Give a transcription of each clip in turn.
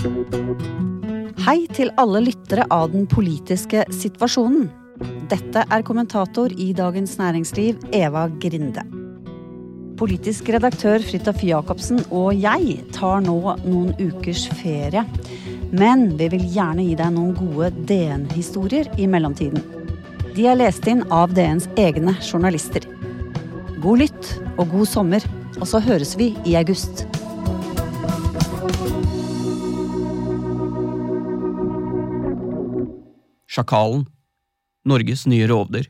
Hei til alle lyttere av den politiske situasjonen. Dette er kommentator i Dagens Næringsliv, Eva Grinde. Politisk redaktør Fridtjof Jacobsen og jeg tar nå noen ukers ferie. Men vi vil gjerne gi deg noen gode DN-historier i mellomtiden. De er lest inn av DNs egne journalister. God lytt og god sommer, og så høres vi i august. Sjakalen. Norges nye rovdyr.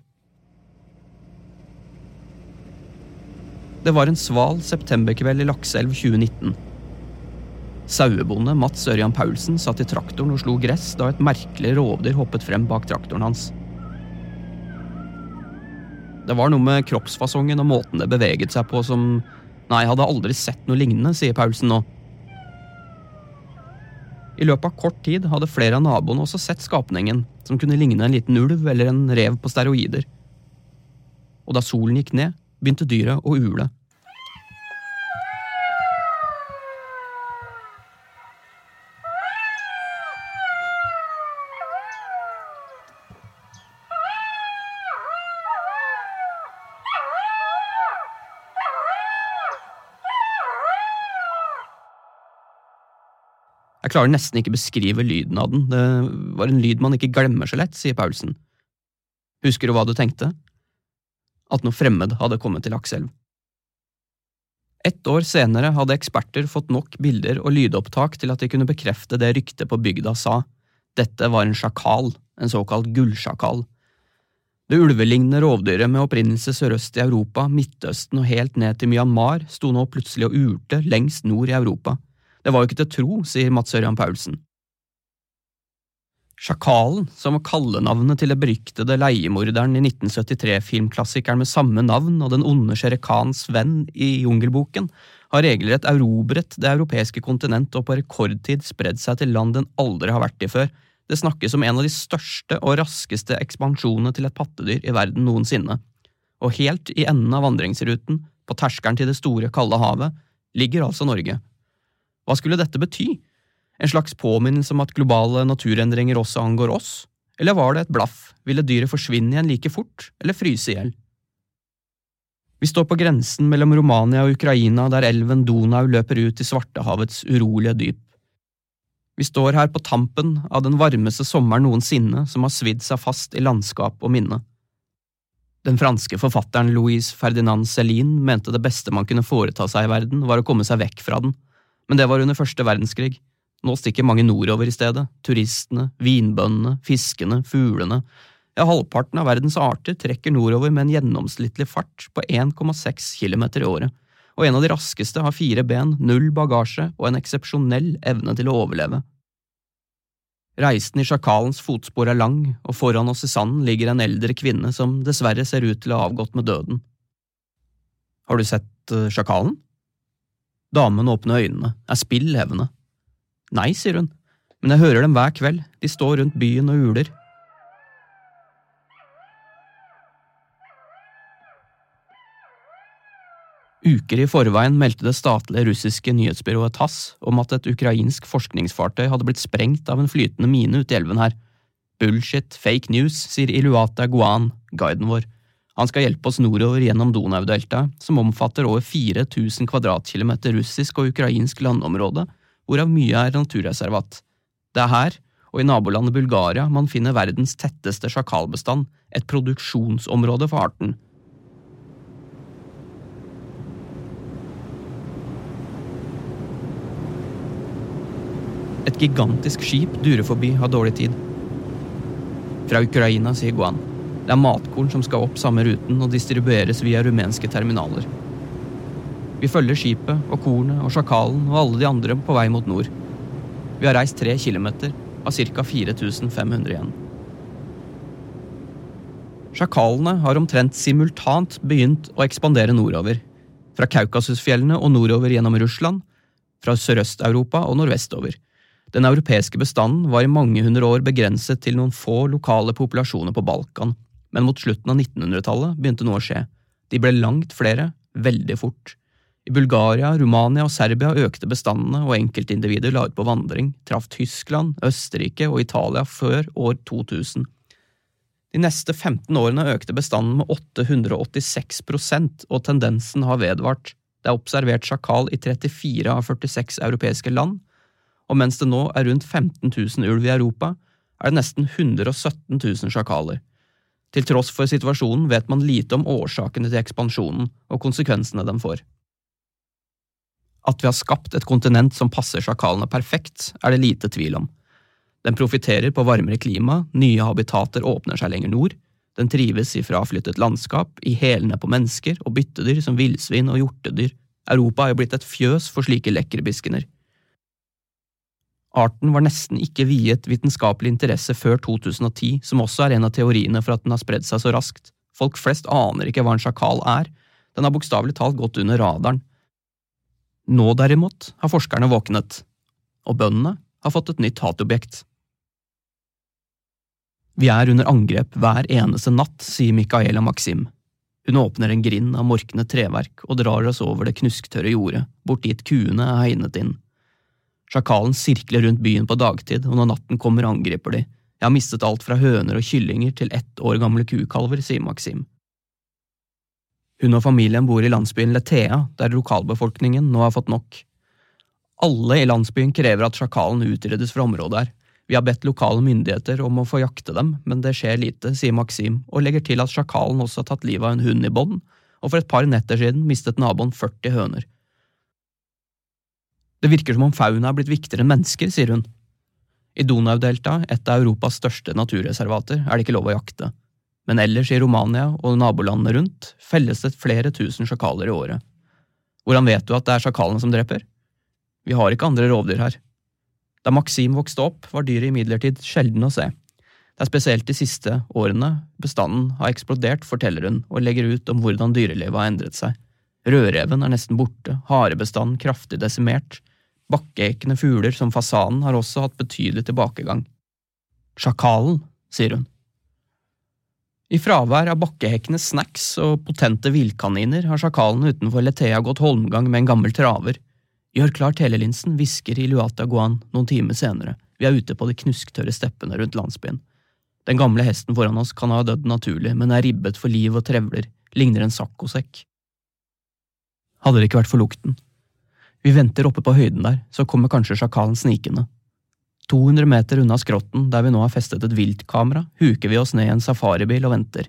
Det var en sval septemberkveld i Lakselv 2019. Sauebonde Mats Ørjan Paulsen satt i traktoren og slo gress da et merkelig rovdyr hoppet frem bak traktoren hans. Det var noe med kroppsfasongen og måten det beveget seg på som Nei, jeg hadde aldri sett noe lignende, sier Paulsen nå. I løpet av kort tid hadde flere av naboene også sett skapningen, som kunne ligne en liten ulv eller en rev på steroider. Og da solen gikk ned, begynte dyret å ule. Jeg klarer nesten ikke beskrive lyden av den, det var en lyd man ikke glemmer så lett, sier Paulsen. Husker du hva du tenkte? At noe fremmed hadde kommet til Lakselv. Ett år senere hadde eksperter fått nok bilder og lydopptak til at de kunne bekrefte det ryktet på bygda sa, dette var en sjakal, en såkalt gullsjakal. Det ulvelignende rovdyret med opprinnelse sørøst i Europa, Midtøsten og helt ned til Myanmar sto nå plutselig og urte lengst nord i Europa. Det var jo ikke til å tro, sier Mats Ørjan Paulsen. Sjakalen, som var kallenavnet til det beryktede leiemorderen i 1973-filmklassikeren med samme navn og den onde Shere venn i Jungelboken, har regelrett erobret det europeiske kontinent og på rekordtid spredd seg til land den aldri har vært i før. Det snakkes om en av de største og raskeste ekspansjonene til et pattedyr i verden noensinne. Og helt i enden av vandringsruten, på terskelen til det store, kalde havet, ligger altså Norge. Hva skulle dette bety? En slags påminnelse om at globale naturendringer også angår oss? Eller var det et blaff, ville dyret forsvinne igjen like fort, eller fryse i hjel? Vi står på grensen mellom Romania og Ukraina, der elven Donau løper ut i Svartehavets urolige dyp. Vi står her på tampen av den varmeste sommeren noensinne som har svidd seg fast i landskap og minne. Den franske forfatteren Louise Ferdinand Céline mente det beste man kunne foreta seg i verden, var å komme seg vekk fra den, men det var under første verdenskrig. Nå stikker mange nordover i stedet, turistene, vinbøndene, fiskene, fuglene. Ja, halvparten av verdens arter trekker nordover med en gjennomsnittlig fart på 1,6 km i året, og en av de raskeste har fire ben, null bagasje og en eksepsjonell evne til å overleve. Reisen i sjakalens fotspor er lang, og foran oss i sanden ligger en eldre kvinne som dessverre ser ut til å ha avgått med døden. Har du sett uh, sjakalen? Damen åpner øynene, er spill levende. Nei, sier hun, Men jeg hører dem hver kveld, de står rundt byen og uler. Uker i forveien meldte det statlige russiske nyhetsbyrået TASS om at et ukrainsk forskningsfartøy hadde blitt sprengt av en flytende mine ute i elven her. Bullshit, fake news, sier Iluata Guan, guiden vår. Han skal hjelpe oss nordover gjennom Donau-deltaet, som omfatter over 4000 kvadratkilometer russisk og ukrainsk landområde, hvorav mye er naturreservat. Det er her, og i nabolandet Bulgaria, man finner verdens tetteste sjakalbestand, et produksjonsområde for arten. Et gigantisk skip durer forbi, har dårlig tid. Fra Ukraina, sier Guan. Det er matkorn som skal opp samme ruten og distribueres via rumenske terminaler. Vi følger skipet og kornet og sjakalen og alle de andre på vei mot nord. Vi har reist tre kilometer av ca. 4500 igjen. Sjakalene har omtrent simultant begynt å ekspandere nordover. Fra Kaukasusfjellene og nordover gjennom Russland, fra Sørøst-Europa og nordvestover. Den europeiske bestanden var i mange hundre år begrenset til noen få lokale populasjoner på Balkan, men mot slutten av 1900-tallet begynte noe å skje. De ble langt flere, veldig fort. I Bulgaria, Romania og Serbia økte bestandene, og enkeltindivider la ut på vandring, traff Tyskland, Østerrike og Italia før år 2000. De neste 15 årene økte bestanden med 886% og tendensen har vedvart. Det er observert sjakal i 34 av 46 europeiske land, og mens det nå er rundt 15 000 ulv i Europa, er det nesten 117 000 sjakaler. Til tross for situasjonen vet man lite om årsakene til ekspansjonen og konsekvensene den får. At vi har skapt et kontinent som passer sjakalene perfekt, er det lite tvil om. Den profitterer på varmere klima, nye habitater åpner seg lenger nord, den trives i fraflyttet landskap, i hælene på mennesker og byttedyr som villsvin og hjortedyr. Europa er jo blitt et fjøs for slike lekkerbiskender. Arten var nesten ikke viet vitenskapelig interesse før 2010, som også er en av teoriene for at den har spredd seg så raskt. Folk flest aner ikke hva en sjakal er, den har bokstavelig talt gått under radaren. Nå derimot har forskerne våknet, og bøndene har fått et nytt hatobjekt. Vi er under angrep hver eneste natt, sier Micaela Maxim. Hun åpner en grind av morkende treverk og drar oss over det knusktørre jordet, bort dit kuene er hegnet inn. Sjakalen sirkler rundt byen på dagtid, og når natten kommer, angriper de. Jeg har mistet alt fra høner og kyllinger til ett år gamle kukalver, sier Maxim. Hun og familien bor i landsbyen Letea, der lokalbefolkningen nå har fått nok. Alle i landsbyen krever at sjakalen utryddes fra området her. Vi har bedt lokale myndigheter om å få jakte dem, men det skjer lite, sier Maxim, og legger til at sjakalen også har tatt livet av en hund i bånd, og for et par netter siden mistet naboen 40 høner. Det virker som om fauna er blitt viktigere enn mennesker, sier hun. I Donau-deltaet, et av Europas største naturreservater, er det ikke lov å jakte, men ellers i Romania og nabolandene rundt felles det flere tusen sjakaler i året. Hvordan vet du at det er sjakalen som dreper? Vi har ikke andre rovdyr her. Da Maxim vokste opp, var dyret imidlertid sjelden å se. Det er spesielt de siste årene bestanden har eksplodert, forteller hun, og legger ut om hvordan dyrelivet har endret seg. Rødreven er nesten borte, harebestanden kraftig desimert, Bakkeekende fugler som fasanen har også hatt betydelig tilbakegang. Sjakalen, sier hun. I fravær av bakkehekkende snacks og potente villkaniner har sjakalen utenfor Letea gått holmgang med en gammel traver. Gjør klar telelinsen, hvisker Iluata Guan noen timer senere. Vi er ute på de knusktørre steppene rundt landsbyen. Den gamle hesten foran oss kan ha dødd naturlig, men er ribbet for liv og trevler, ligner en saccosekk. Hadde det ikke vært for lukten, vi venter oppe på høyden der, så kommer kanskje sjakalen snikende. 200 meter unna skrotten, der vi nå har festet et viltkamera, huker vi oss ned i en safaribil og venter.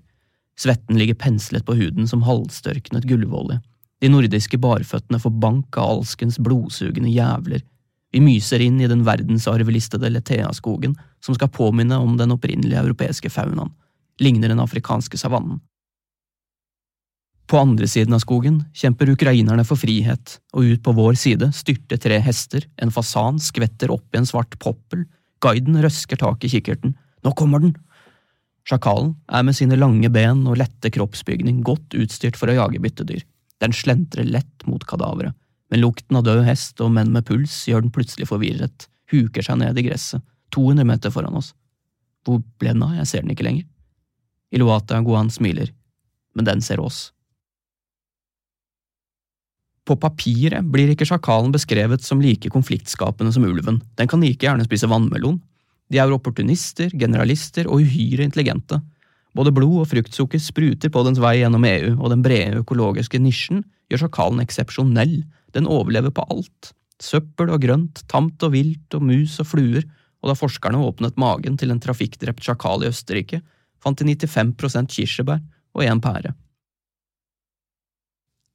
Svetten ligger penslet på huden som halvstørknet gulvolje. De nordiske barføttene får bank av alskens blodsugende jævler. Vi myser inn i den verdensarvelistede Letea-skogen, som skal påminne om den opprinnelige europeiske faunaen, ligner den afrikanske savannen. På andre siden av skogen kjemper ukrainerne for frihet, og ut på vår side styrter tre hester, en fasan skvetter opp i en svart poppel, guiden røsker tak i kikkerten. Nå kommer den! Sjakalen er med sine lange ben og lette kroppsbygning godt utstyrt for å jage byttedyr. Den slentrer lett mot kadaveret, men lukten av død hest og menn med puls gjør den plutselig forvirret. huker seg ned i gresset, 200 meter foran oss. Hvor ble den av, jeg ser den ikke lenger. Iluata Guan smiler, men den ser oss. På papiret blir ikke sjakalen beskrevet som like konfliktskapende som ulven, den kan like gjerne spise vannmelon. De er opportunister, generalister og uhyre intelligente. Både blod og fruktsukker spruter på dens vei gjennom EU, og den brede økologiske nisjen gjør sjakalen eksepsjonell, den overlever på alt. Søppel og grønt, tamt og vilt og mus og fluer, og da forskerne åpnet magen til en trafikkdrept sjakal i Østerrike, fant de 95% kirsebær og én pære.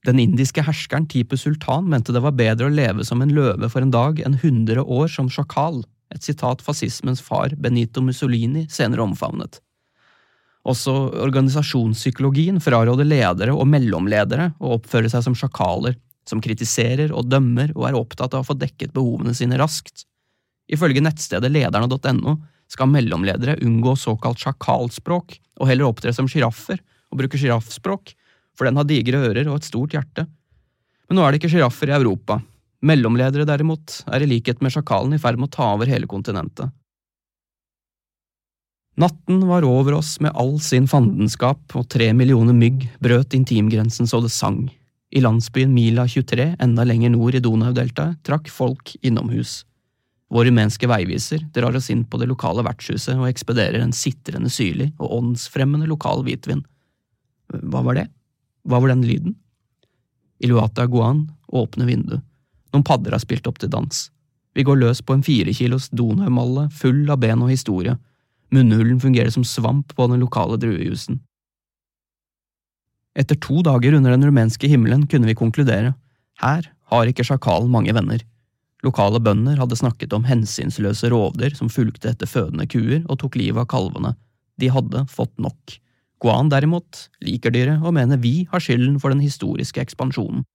Den indiske herskeren Tipu Sultan mente det var bedre å leve som en løve for en dag enn hundre år som sjakal, et sitat fascismens far Benito Mussolini senere omfavnet. Også organisasjonspsykologien fraråder ledere og mellomledere å oppføre seg som sjakaler, som kritiserer og dømmer og er opptatt av å få dekket behovene sine raskt. Ifølge nettstedet lederne.no skal mellomledere unngå såkalt sjakalspråk og heller opptre som sjiraffer og bruke sjiraffspråk, for den har digre ører og et stort hjerte. Men nå er det ikke sjiraffer i Europa. Mellomledere, derimot, er i likhet med sjakalen i ferd med å ta over hele kontinentet. Natten var over oss med all sin fandenskap, og tre millioner mygg brøt intimgrensen så det sang. I landsbyen Mila 23, enda lenger nord i Donau-deltaet, trakk folk innomhus. Vår rumenske veiviser drar oss inn på det lokale vertshuset og ekspederer en sitrende syrlig og åndsfremmende lokal hvitvin. Hva var det? Hva var den lyden? Iluata Guan åpner vinduet. Noen padder har spilt opp til dans. Vi går løs på en fire kilos donaumalle full av ben og historie. Munnhulen fungerer som svamp på den lokale druejusen. Etter to dager under den rumenske himmelen kunne vi konkludere. Her har ikke sjakalen mange venner. Lokale bønder hadde snakket om hensynsløse rovdyr som fulgte etter fødende kuer og tok livet av kalvene. De hadde fått nok. Guan derimot liker dyret og mener vi har skylden for den historiske ekspansjonen.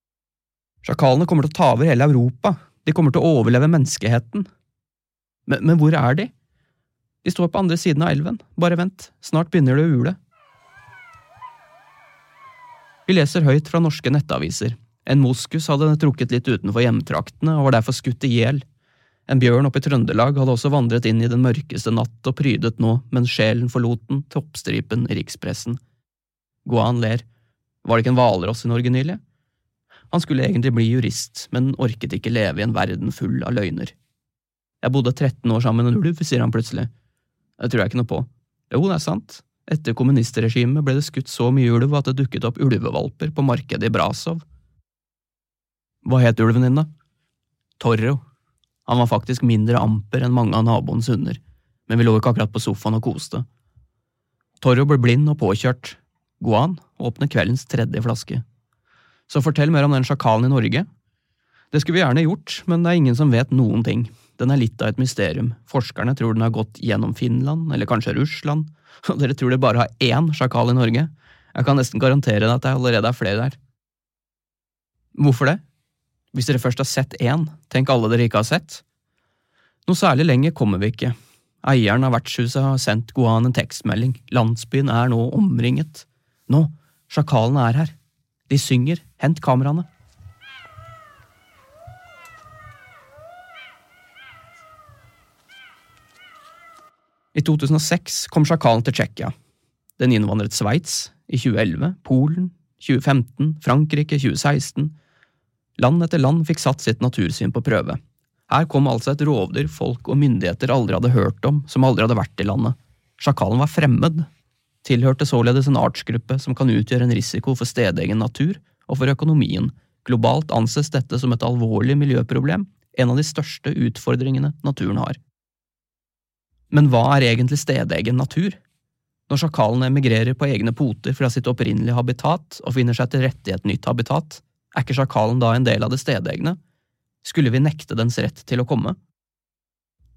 Sjakalene kommer til å ta over hele Europa, de kommer til å overleve menneskeheten. Men, men hvor er de? De står på andre siden av elven, bare vent, snart begynner det å ule. Vi leser høyt fra norske nettaviser. En moskus hadde trukket litt utenfor hjemtraktene og var derfor skutt i hjel. En bjørn oppe i Trøndelag hadde også vandret inn i den mørkeste natt og prydet nå, mens sjelen forlot den, toppstripen i rikspressen. Guan ler. Var det ikke en hvalross i Norge nylig? Han skulle egentlig bli jurist, men orket ikke leve i en verden full av løgner. Jeg bodde 13 år sammen med en ulv, sier han plutselig. Det tror jeg ikke noe på. Jo, det er sant. Etter kommunistregimet ble det skutt så mye ulv at det dukket opp ulvevalper på markedet i Brasov. Hva het ulven din, da? Torro. Han var faktisk mindre amper enn mange av naboens hunder, men vi lå ikke akkurat på sofaen og koste. Torro ble blind og påkjørt. Guan åpner kveldens tredje flaske. Så fortell mer om den sjakalen i Norge. Det skulle vi gjerne gjort, men det er ingen som vet noen ting. Den er litt av et mysterium. Forskerne tror den har gått gjennom Finland, eller kanskje Russland, og dere tror det bare har én sjakal i Norge. Jeg kan nesten garantere deg at det allerede er flere der. Hvorfor det? Hvis dere først har sett én, tenk alle dere ikke har sett. Noe særlig lenger kommer vi ikke. Eieren av vertshuset har sendt Guan en tekstmelding. Landsbyen er nå omringet. Nå, sjakalene er her. De synger. Hent kameraene. I 2006 kom sjakalen til Tsjekkia. Den innvandret Sveits i 2011, Polen 2015, Frankrike 2016. Land etter land fikk satt sitt natursyn på prøve. Her kom altså et rovdyr folk og myndigheter aldri hadde hørt om, som aldri hadde vært i landet. Sjakalen var fremmed, tilhørte således en artsgruppe som kan utgjøre en risiko for stedegen natur og for økonomien. Globalt anses dette som et alvorlig miljøproblem, en av de største utfordringene naturen har. Men hva er egentlig stedegen natur? Når sjakalen emigrerer på egne poter fra sitt opprinnelige habitat og finner seg til rette i et nytt habitat, er ikke sjakalen da en del av det stedegne? Skulle vi nekte dens rett til å komme?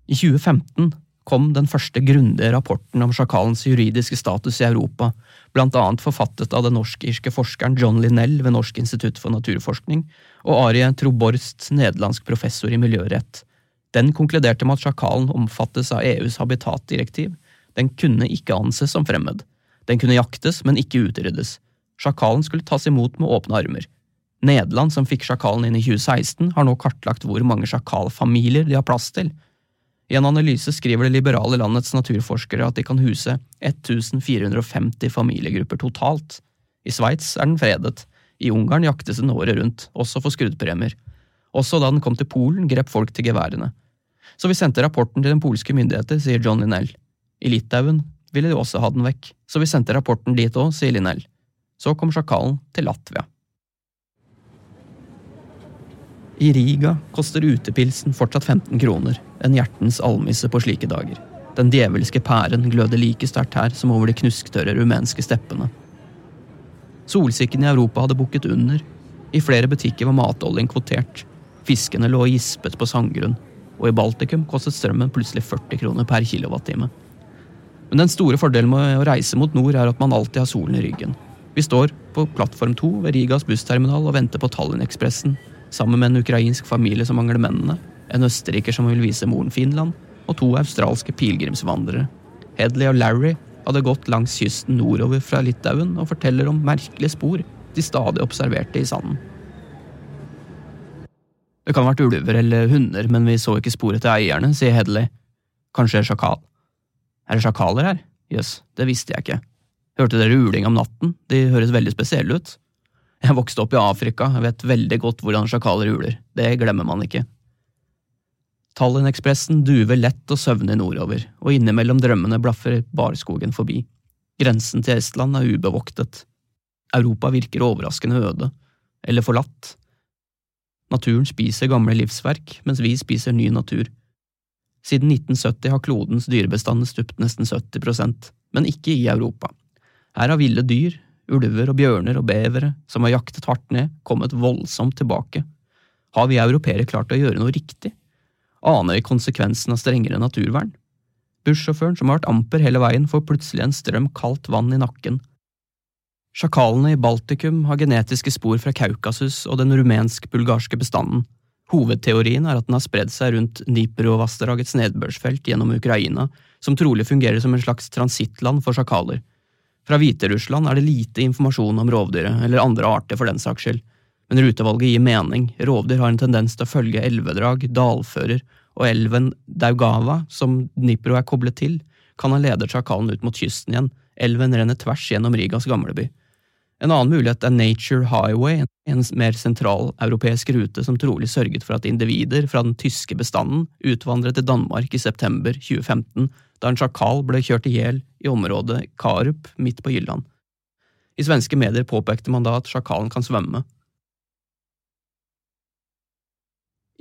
I 2015 kom den første grundige rapporten om sjakalens juridiske status i Europa, blant annet forfattet av den norsk-irske forskeren John Linnell ved Norsk institutt for naturforskning og Arie Troborst, nederlandsk professor i miljørett. Den konkluderte med at sjakalen omfattes av EUs habitatdirektiv. Den kunne ikke anses som fremmed. Den kunne jaktes, men ikke utryddes. Sjakalen skulle tas imot med åpne armer. Nederland, som fikk sjakalen inn i 2016, har nå kartlagt hvor mange sjakalfamilier de har plass til. I en analyse skriver det liberale landets naturforskere at de kan huse 1450 familiegrupper totalt. I Sveits er den fredet. I Ungarn jaktes den året rundt, også for skuddpremier. Også da den kom til Polen, grep folk til geværene. Så vi sendte rapporten til den polske myndigheter, sier John Linnell. I Litauen ville de også ha den vekk, så vi sendte rapporten dit òg, sier Linnell. Så kom sjakalen til Latvia. I Riga koster utepilsen fortsatt 15 kroner, en hjertens almisse på slike dager. Den djevelske pæren gløder like sterkt her som over de knusktørre rumenske steppene. Solsikken i Europa hadde bukket under. I flere butikker var matoljen kvotert. Fiskene lå gispet på sandgrunn. Og i Baltikum kostet strømmen plutselig 40 kroner per kilowattime. Men den store fordelen med å reise mot nord er at man alltid har solen i ryggen. Vi står på plattform to ved Rigas bussterminal og venter på Tallinn-ekspressen, sammen med en ukrainsk familie som mangler mennene, en østerriker som vil vise moren Finland, og to australske pilegrimsvandrere. Hedley og Larry hadde gått langs kysten nordover fra Litauen og forteller om merkelige spor de stadig observerte i sanden. Det kan ha vært ulver eller hunder, men vi så ikke spor etter eierne, sier Hedley. Kanskje sjakal. Er det sjakaler her? Jøss, yes, det visste jeg ikke. Hørte dere uling om natten? De høres veldig spesielle ut. Jeg vokste opp i Afrika, jeg vet veldig godt hvordan sjakaler uler. Det glemmer man ikke. Tallinn-ekspressen duver lett og søvnig nordover, og innimellom drømmene blaffer barskogen forbi. Grensen til Estland er ubevoktet. Europa virker overraskende øde, eller forlatt. Naturen spiser gamle livsverk, mens vi spiser ny natur. Siden 1970 har klodens dyrebestand stupt nesten 70% men ikke i Europa. Her har ville dyr, ulver og bjørner og bevere, som har jaktet hardt ned, kommet voldsomt tilbake. Har vi europeere klart å gjøre noe riktig? aner vi konsekvensen av strengere naturvern. Bussjåføren, som har vært amper hele veien, får plutselig en strøm kaldt vann i nakken. Sjakalene i Baltikum har genetiske spor fra Kaukasus og den rumensk-bulgarske bestanden. Hovedteorien er at den har spredd seg rundt Dnipro-vassdragets nedbørsfelt gjennom Ukraina, som trolig fungerer som en slags transittland for sjakaler. Fra Hviterussland er det lite informasjon om rovdyret, eller andre arter for den saks skyld men rutevalget gir mening. Rovdyr har en tendens til å følge elvedrag, dalfører, og elven Daugava, som Dnipro er koblet til, kan ha ledet sjakalen ut mot kysten igjen. Elven renner tvers gjennom Rigas gamleby. En annen mulighet er Nature Highway, en mer sentraleuropeisk rute som trolig sørget for at individer fra den tyske bestanden utvandret til Danmark i september 2015, da en sjakal ble kjørt i hjel i området Karup midt på Jylland. I svenske medier påpekte man da at sjakalen kan svømme,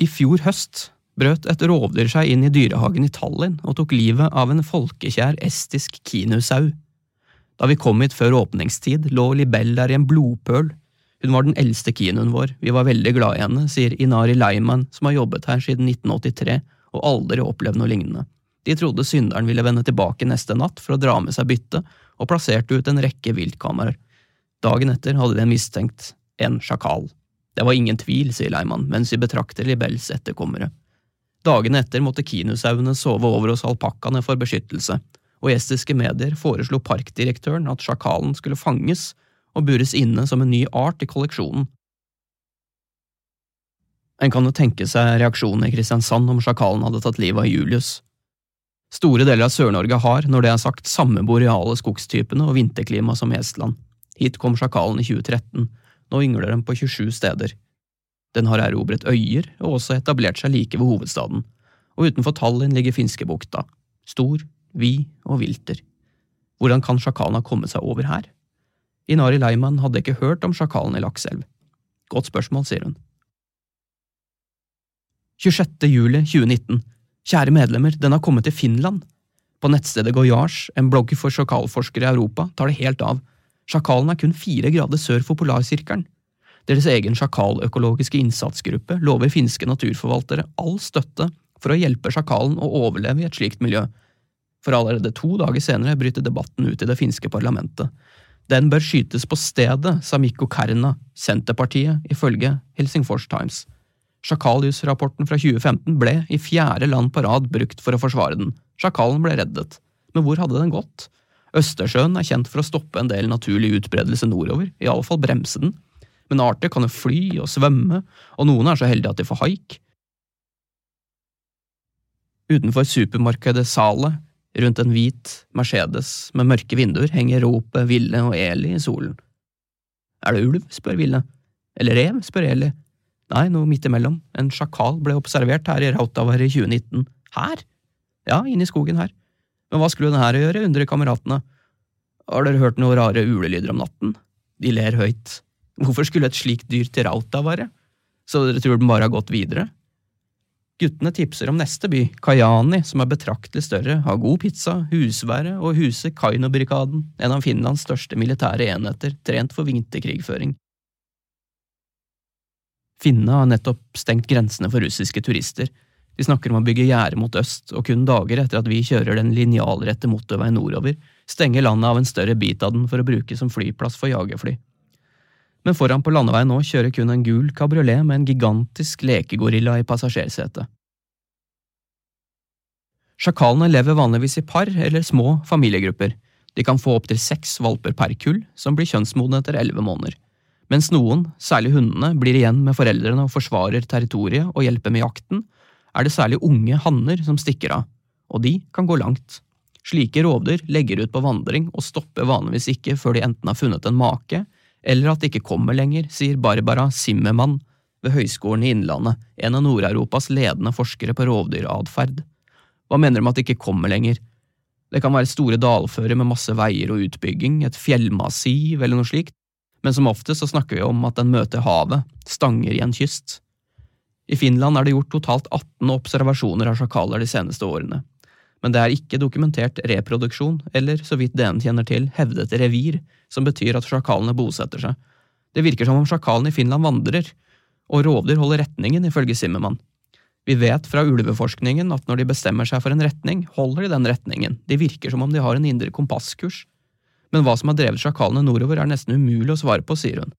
I fjor høst brøt et rovdyr seg inn i dyrehagen i Tallinn og tok livet av en folkekjær estisk kinusau. Da vi kom hit før åpningstid, lå Libell der i en blodpøl. Hun var den eldste kinuen vår, vi var veldig glad i henne, sier Inari Leiman, som har jobbet her siden 1983 og aldri opplevd noe lignende. De trodde synderen ville vende tilbake neste natt for å dra med seg byttet, og plasserte ut en rekke viltkameraer. Dagen etter hadde de mistenkt en sjakal. Det var ingen tvil, sier Leimann, mens vi betrakter Libels etterkommere. Dagene etter måtte kinusauene sove over hos alpakkaene for beskyttelse, og estiske medier foreslo parkdirektøren at sjakalen skulle fanges og bures inne som en ny art i kolleksjonen. En kan jo tenke seg reaksjonen i Kristiansand om sjakalen hadde tatt livet av Julius. Store deler av Sør-Norge har, når det er sagt, samme boreale skogstypene og vinterklima som Estland. Hit kom sjakalen i 2013, nå yngler den på 27 steder. Den har erobret øyer og også etablert seg like ved hovedstaden, og utenfor Tallinn ligger Finskebukta, stor, vid og vilter. Hvordan kan sjakalen ha kommet seg over her? Inari Leiman hadde ikke hørt om sjakalen i Lakselv. Godt spørsmål, sier hun. 26. juli 2019. Kjære medlemmer, den har kommet til Finland. På nettstedet Goyage, en blogg for sjakalforskere i Europa, tar det helt av. Sjakalen er kun fire grader sør for polarsirkelen. Deres egen sjakaløkologiske innsatsgruppe lover finske naturforvaltere all støtte for å hjelpe sjakalen å overleve i et slikt miljø. For allerede to dager senere bryter debatten ut i det finske parlamentet. Den bør skytes på stedet, sa Mikko Kärna, Senterpartiet, ifølge Helsingfors Times. Sjakalius-rapporten fra 2015 ble, i fjerde land på rad, brukt for å forsvare den. Sjakalen ble reddet. Men hvor hadde den gått? Østersjøen er kjent for å stoppe en del naturlig utbredelse nordover, i alle fall bremse den, men arter kan jo fly og svømme, og noen er så heldige at de får haik. Utenfor supermarkedet Sale, rundt en hvit Mercedes med mørke vinduer, henger ropet Ville og Eli i solen. Er det ulv? spør Ville. Eller rev? spør Eli. Nei, noe midt imellom. En sjakal ble observert her i Rautavare i 2019. Her? Ja, inne i skogen her. Men hva skulle den her gjøre, undrer kameratene. Har dere hørt noen rare ulelyder om natten? De ler høyt. Hvorfor skulle et slikt dyr til Rautavare?» Så dere tror den bare har gått videre? Guttene tipser om neste by, Kajani, som er betraktelig større, har god pizza, husvære og huser Kaino-brigaden, en av Finlands største militære enheter, trent for vinterkrigføring. Finnene har nettopp stengt grensene for russiske turister. De snakker om å bygge gjerde mot øst, og kun dager etter at vi kjører den linjalrette motorveien nordover, stenger landet av en større bit av den for å bruke som flyplass for jagerfly. Men foran på landeveien nå kjører kun en gul kabriolet med en gigantisk lekegorilla i passasjersetet. Sjakalene lever vanligvis i par eller små familiegrupper. De kan få opptil seks valper per kull, som blir kjønnsmodne etter elleve måneder. Mens noen, særlig hundene, blir igjen med foreldrene og forsvarer territoriet og hjelper med jakten, er det særlig unge hanner som stikker av, og de kan gå langt. Slike rovdyr legger ut på vandring og stopper vanligvis ikke før de enten har funnet en make eller at det ikke kommer lenger, sier Barbara Zimmermann ved Høgskolen i Innlandet, en av Nord-Europas ledende forskere på rovdyratferd. Hva mener de med at det ikke kommer lenger? Det kan være store dalfører med masse veier og utbygging, et fjellmassiv eller noe slikt, men som oftest så snakker vi om at den møter havet, stanger i en kyst. I Finland er det gjort totalt 18 observasjoner av sjakaler de seneste årene men det er ikke dokumentert reproduksjon, eller, så vidt DN kjenner til, hevdet revir, som betyr at sjakalene bosetter seg. Det virker som om sjakalene i Finland vandrer, og rovdyr holder retningen, ifølge Simmermann. Vi vet fra ulveforskningen at når de bestemmer seg for en retning, holder de den retningen, de virker som om de har en indre kompasskurs. Men hva som har drevet sjakalene nordover er nesten umulig å svare på, sier hun.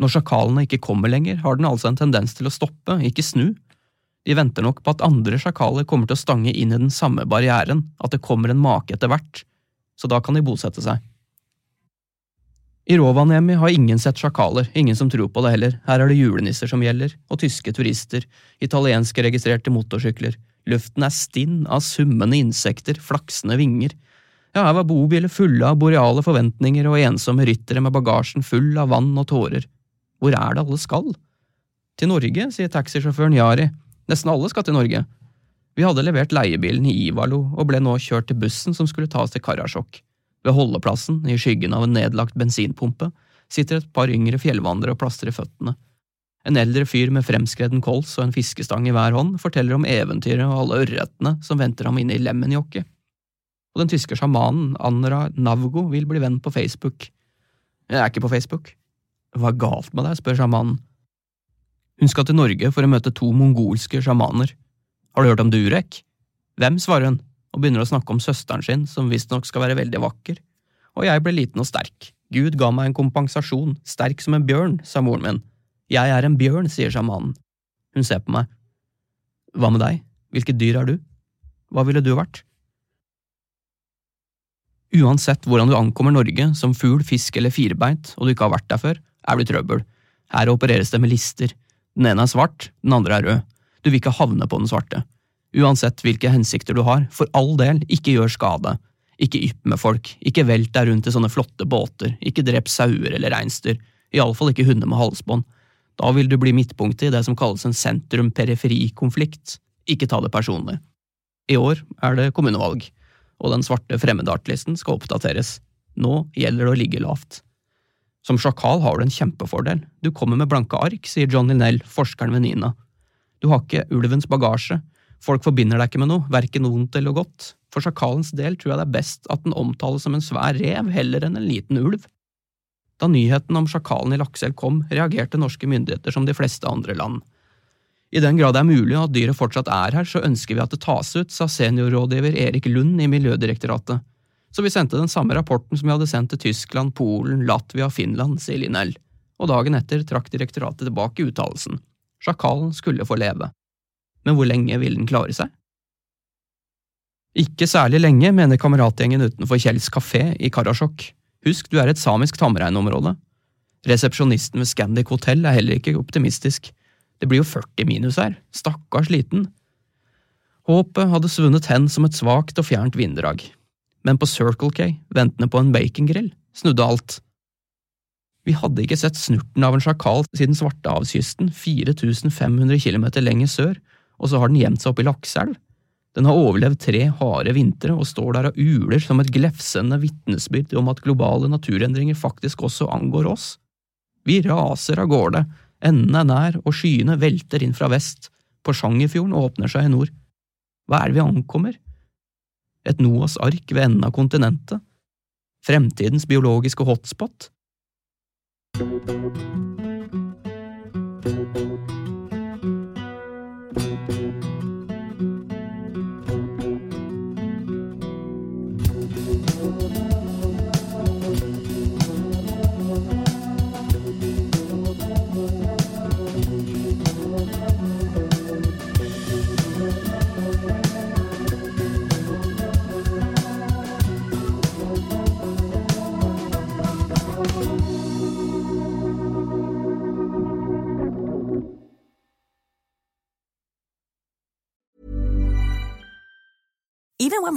Når sjakalene ikke kommer lenger, har den altså en tendens til å stoppe, ikke snu, de venter nok på at andre sjakaler kommer til å stange inn i den samme barrieren, at det kommer en make etter hvert, så da kan de bosette seg. I Rovaniemi har ingen sett sjakaler, ingen som tror på det heller, her er det julenisser som gjelder, og tyske turister, italienske registrerte motorsykler, luften er stinn av summende insekter, flaksende vinger. Ja, her var bobiler fulle av boreale forventninger og ensomme ryttere med bagasjen full av vann og tårer. Hvor er det alle skal? Til Norge, sier taxisjåføren Jari, Nesten alle skal til Norge. Vi hadde levert leiebilen i Ivalo og ble nå kjørt til bussen som skulle ta oss til Karasjok. Ved holdeplassen, i skyggen av en nedlagt bensinpumpe, sitter et par yngre fjellvandrere og plastrer føttene. En eldre fyr med fremskreden kols og en fiskestang i hver hånd forteller om eventyret og alle ørretene som venter ham inne i Lemmenjokke. Og den tyske sjamanen Anra Navgo vil bli venn på Facebook. Jeg er ikke på Facebook. Hva er galt med deg, spør sjamanen. Hun skal til Norge for å møte to mongolske sjamaner. Har du hørt om Durek? Hvem, svarer hun, og begynner å snakke om søsteren sin, som visstnok skal være veldig vakker. Og jeg ble liten og sterk. Gud ga meg en kompensasjon, sterk som en bjørn, sa moren min. Jeg er en bjørn, sier sjamanen. Hun ser på meg. Hva med deg, hvilket dyr er du? Hva ville du vært? Uansett hvordan du ankommer Norge, som fugl, fisk eller firbeint, og du ikke har vært der før, er i trøbbel. Her opereres det med lister. Den ene er svart, den andre er rød. Du vil ikke havne på den svarte. Uansett hvilke hensikter du har, for all del, ikke gjør skade. Ikke ypp med folk, ikke velt deg rundt i sånne flotte båter, ikke drep sauer eller reinsdyr, iallfall ikke hunder med halsbånd. Da vil du bli midtpunktet i det som kalles en sentrum-periferi-konflikt. Ikke ta det personlig. I år er det kommunevalg, og den svarte fremmedartlisten skal oppdateres. Nå gjelder det å ligge lavt. Som sjakal har du en kjempefordel. Du kommer med blanke ark, sier John Linnell, forskeren ved Nina. Du har ikke ulvens bagasje. Folk forbinder deg ikke med noe, verken vondt eller godt. For sjakalens del tror jeg det er best at den omtales som en svær rev heller enn en liten ulv. Da nyheten om sjakalen i Lakselv kom, reagerte norske myndigheter som de fleste andre land. I den grad det er mulig at dyret fortsatt er her, så ønsker vi at det tas ut, sa seniorrådgiver Erik Lund i Miljødirektoratet så vi sendte den samme rapporten som vi hadde sendt til Tyskland, Polen, Latvia og Finland, sier Linnell, og dagen etter trakk direktoratet tilbake uttalelsen. Sjakalen skulle få leve. Men hvor lenge ville den klare seg? Ikke særlig lenge, mener kameratgjengen utenfor Kjells kafé i Karasjok. Husk, du er et samisk tamreinområde. Resepsjonisten ved Scandic hotell er heller ikke optimistisk. Det blir jo 40 minus her, stakkars liten. Håpet hadde svunnet hen som et svakt og fjernt vinddrag. Men på Circle K, ventende på en bacongrill, snudde alt. Vi hadde ikke sett snurten av en sjakal siden Svartehavskysten, 4500 km lenger sør, og så har den gjemt seg oppe i lakseelv. Den har overlevd tre harde vintre og står der og uler som et glefsende vitnesbyrd om at globale naturendringer faktisk også angår oss. Vi raser av gårde, enden er nær og skyene velter inn fra vest, Porsangerfjorden åpner seg i nord. Hva er det vi ankommer? Et Noas ark ved enden av kontinentet? Fremtidens biologiske hotspot?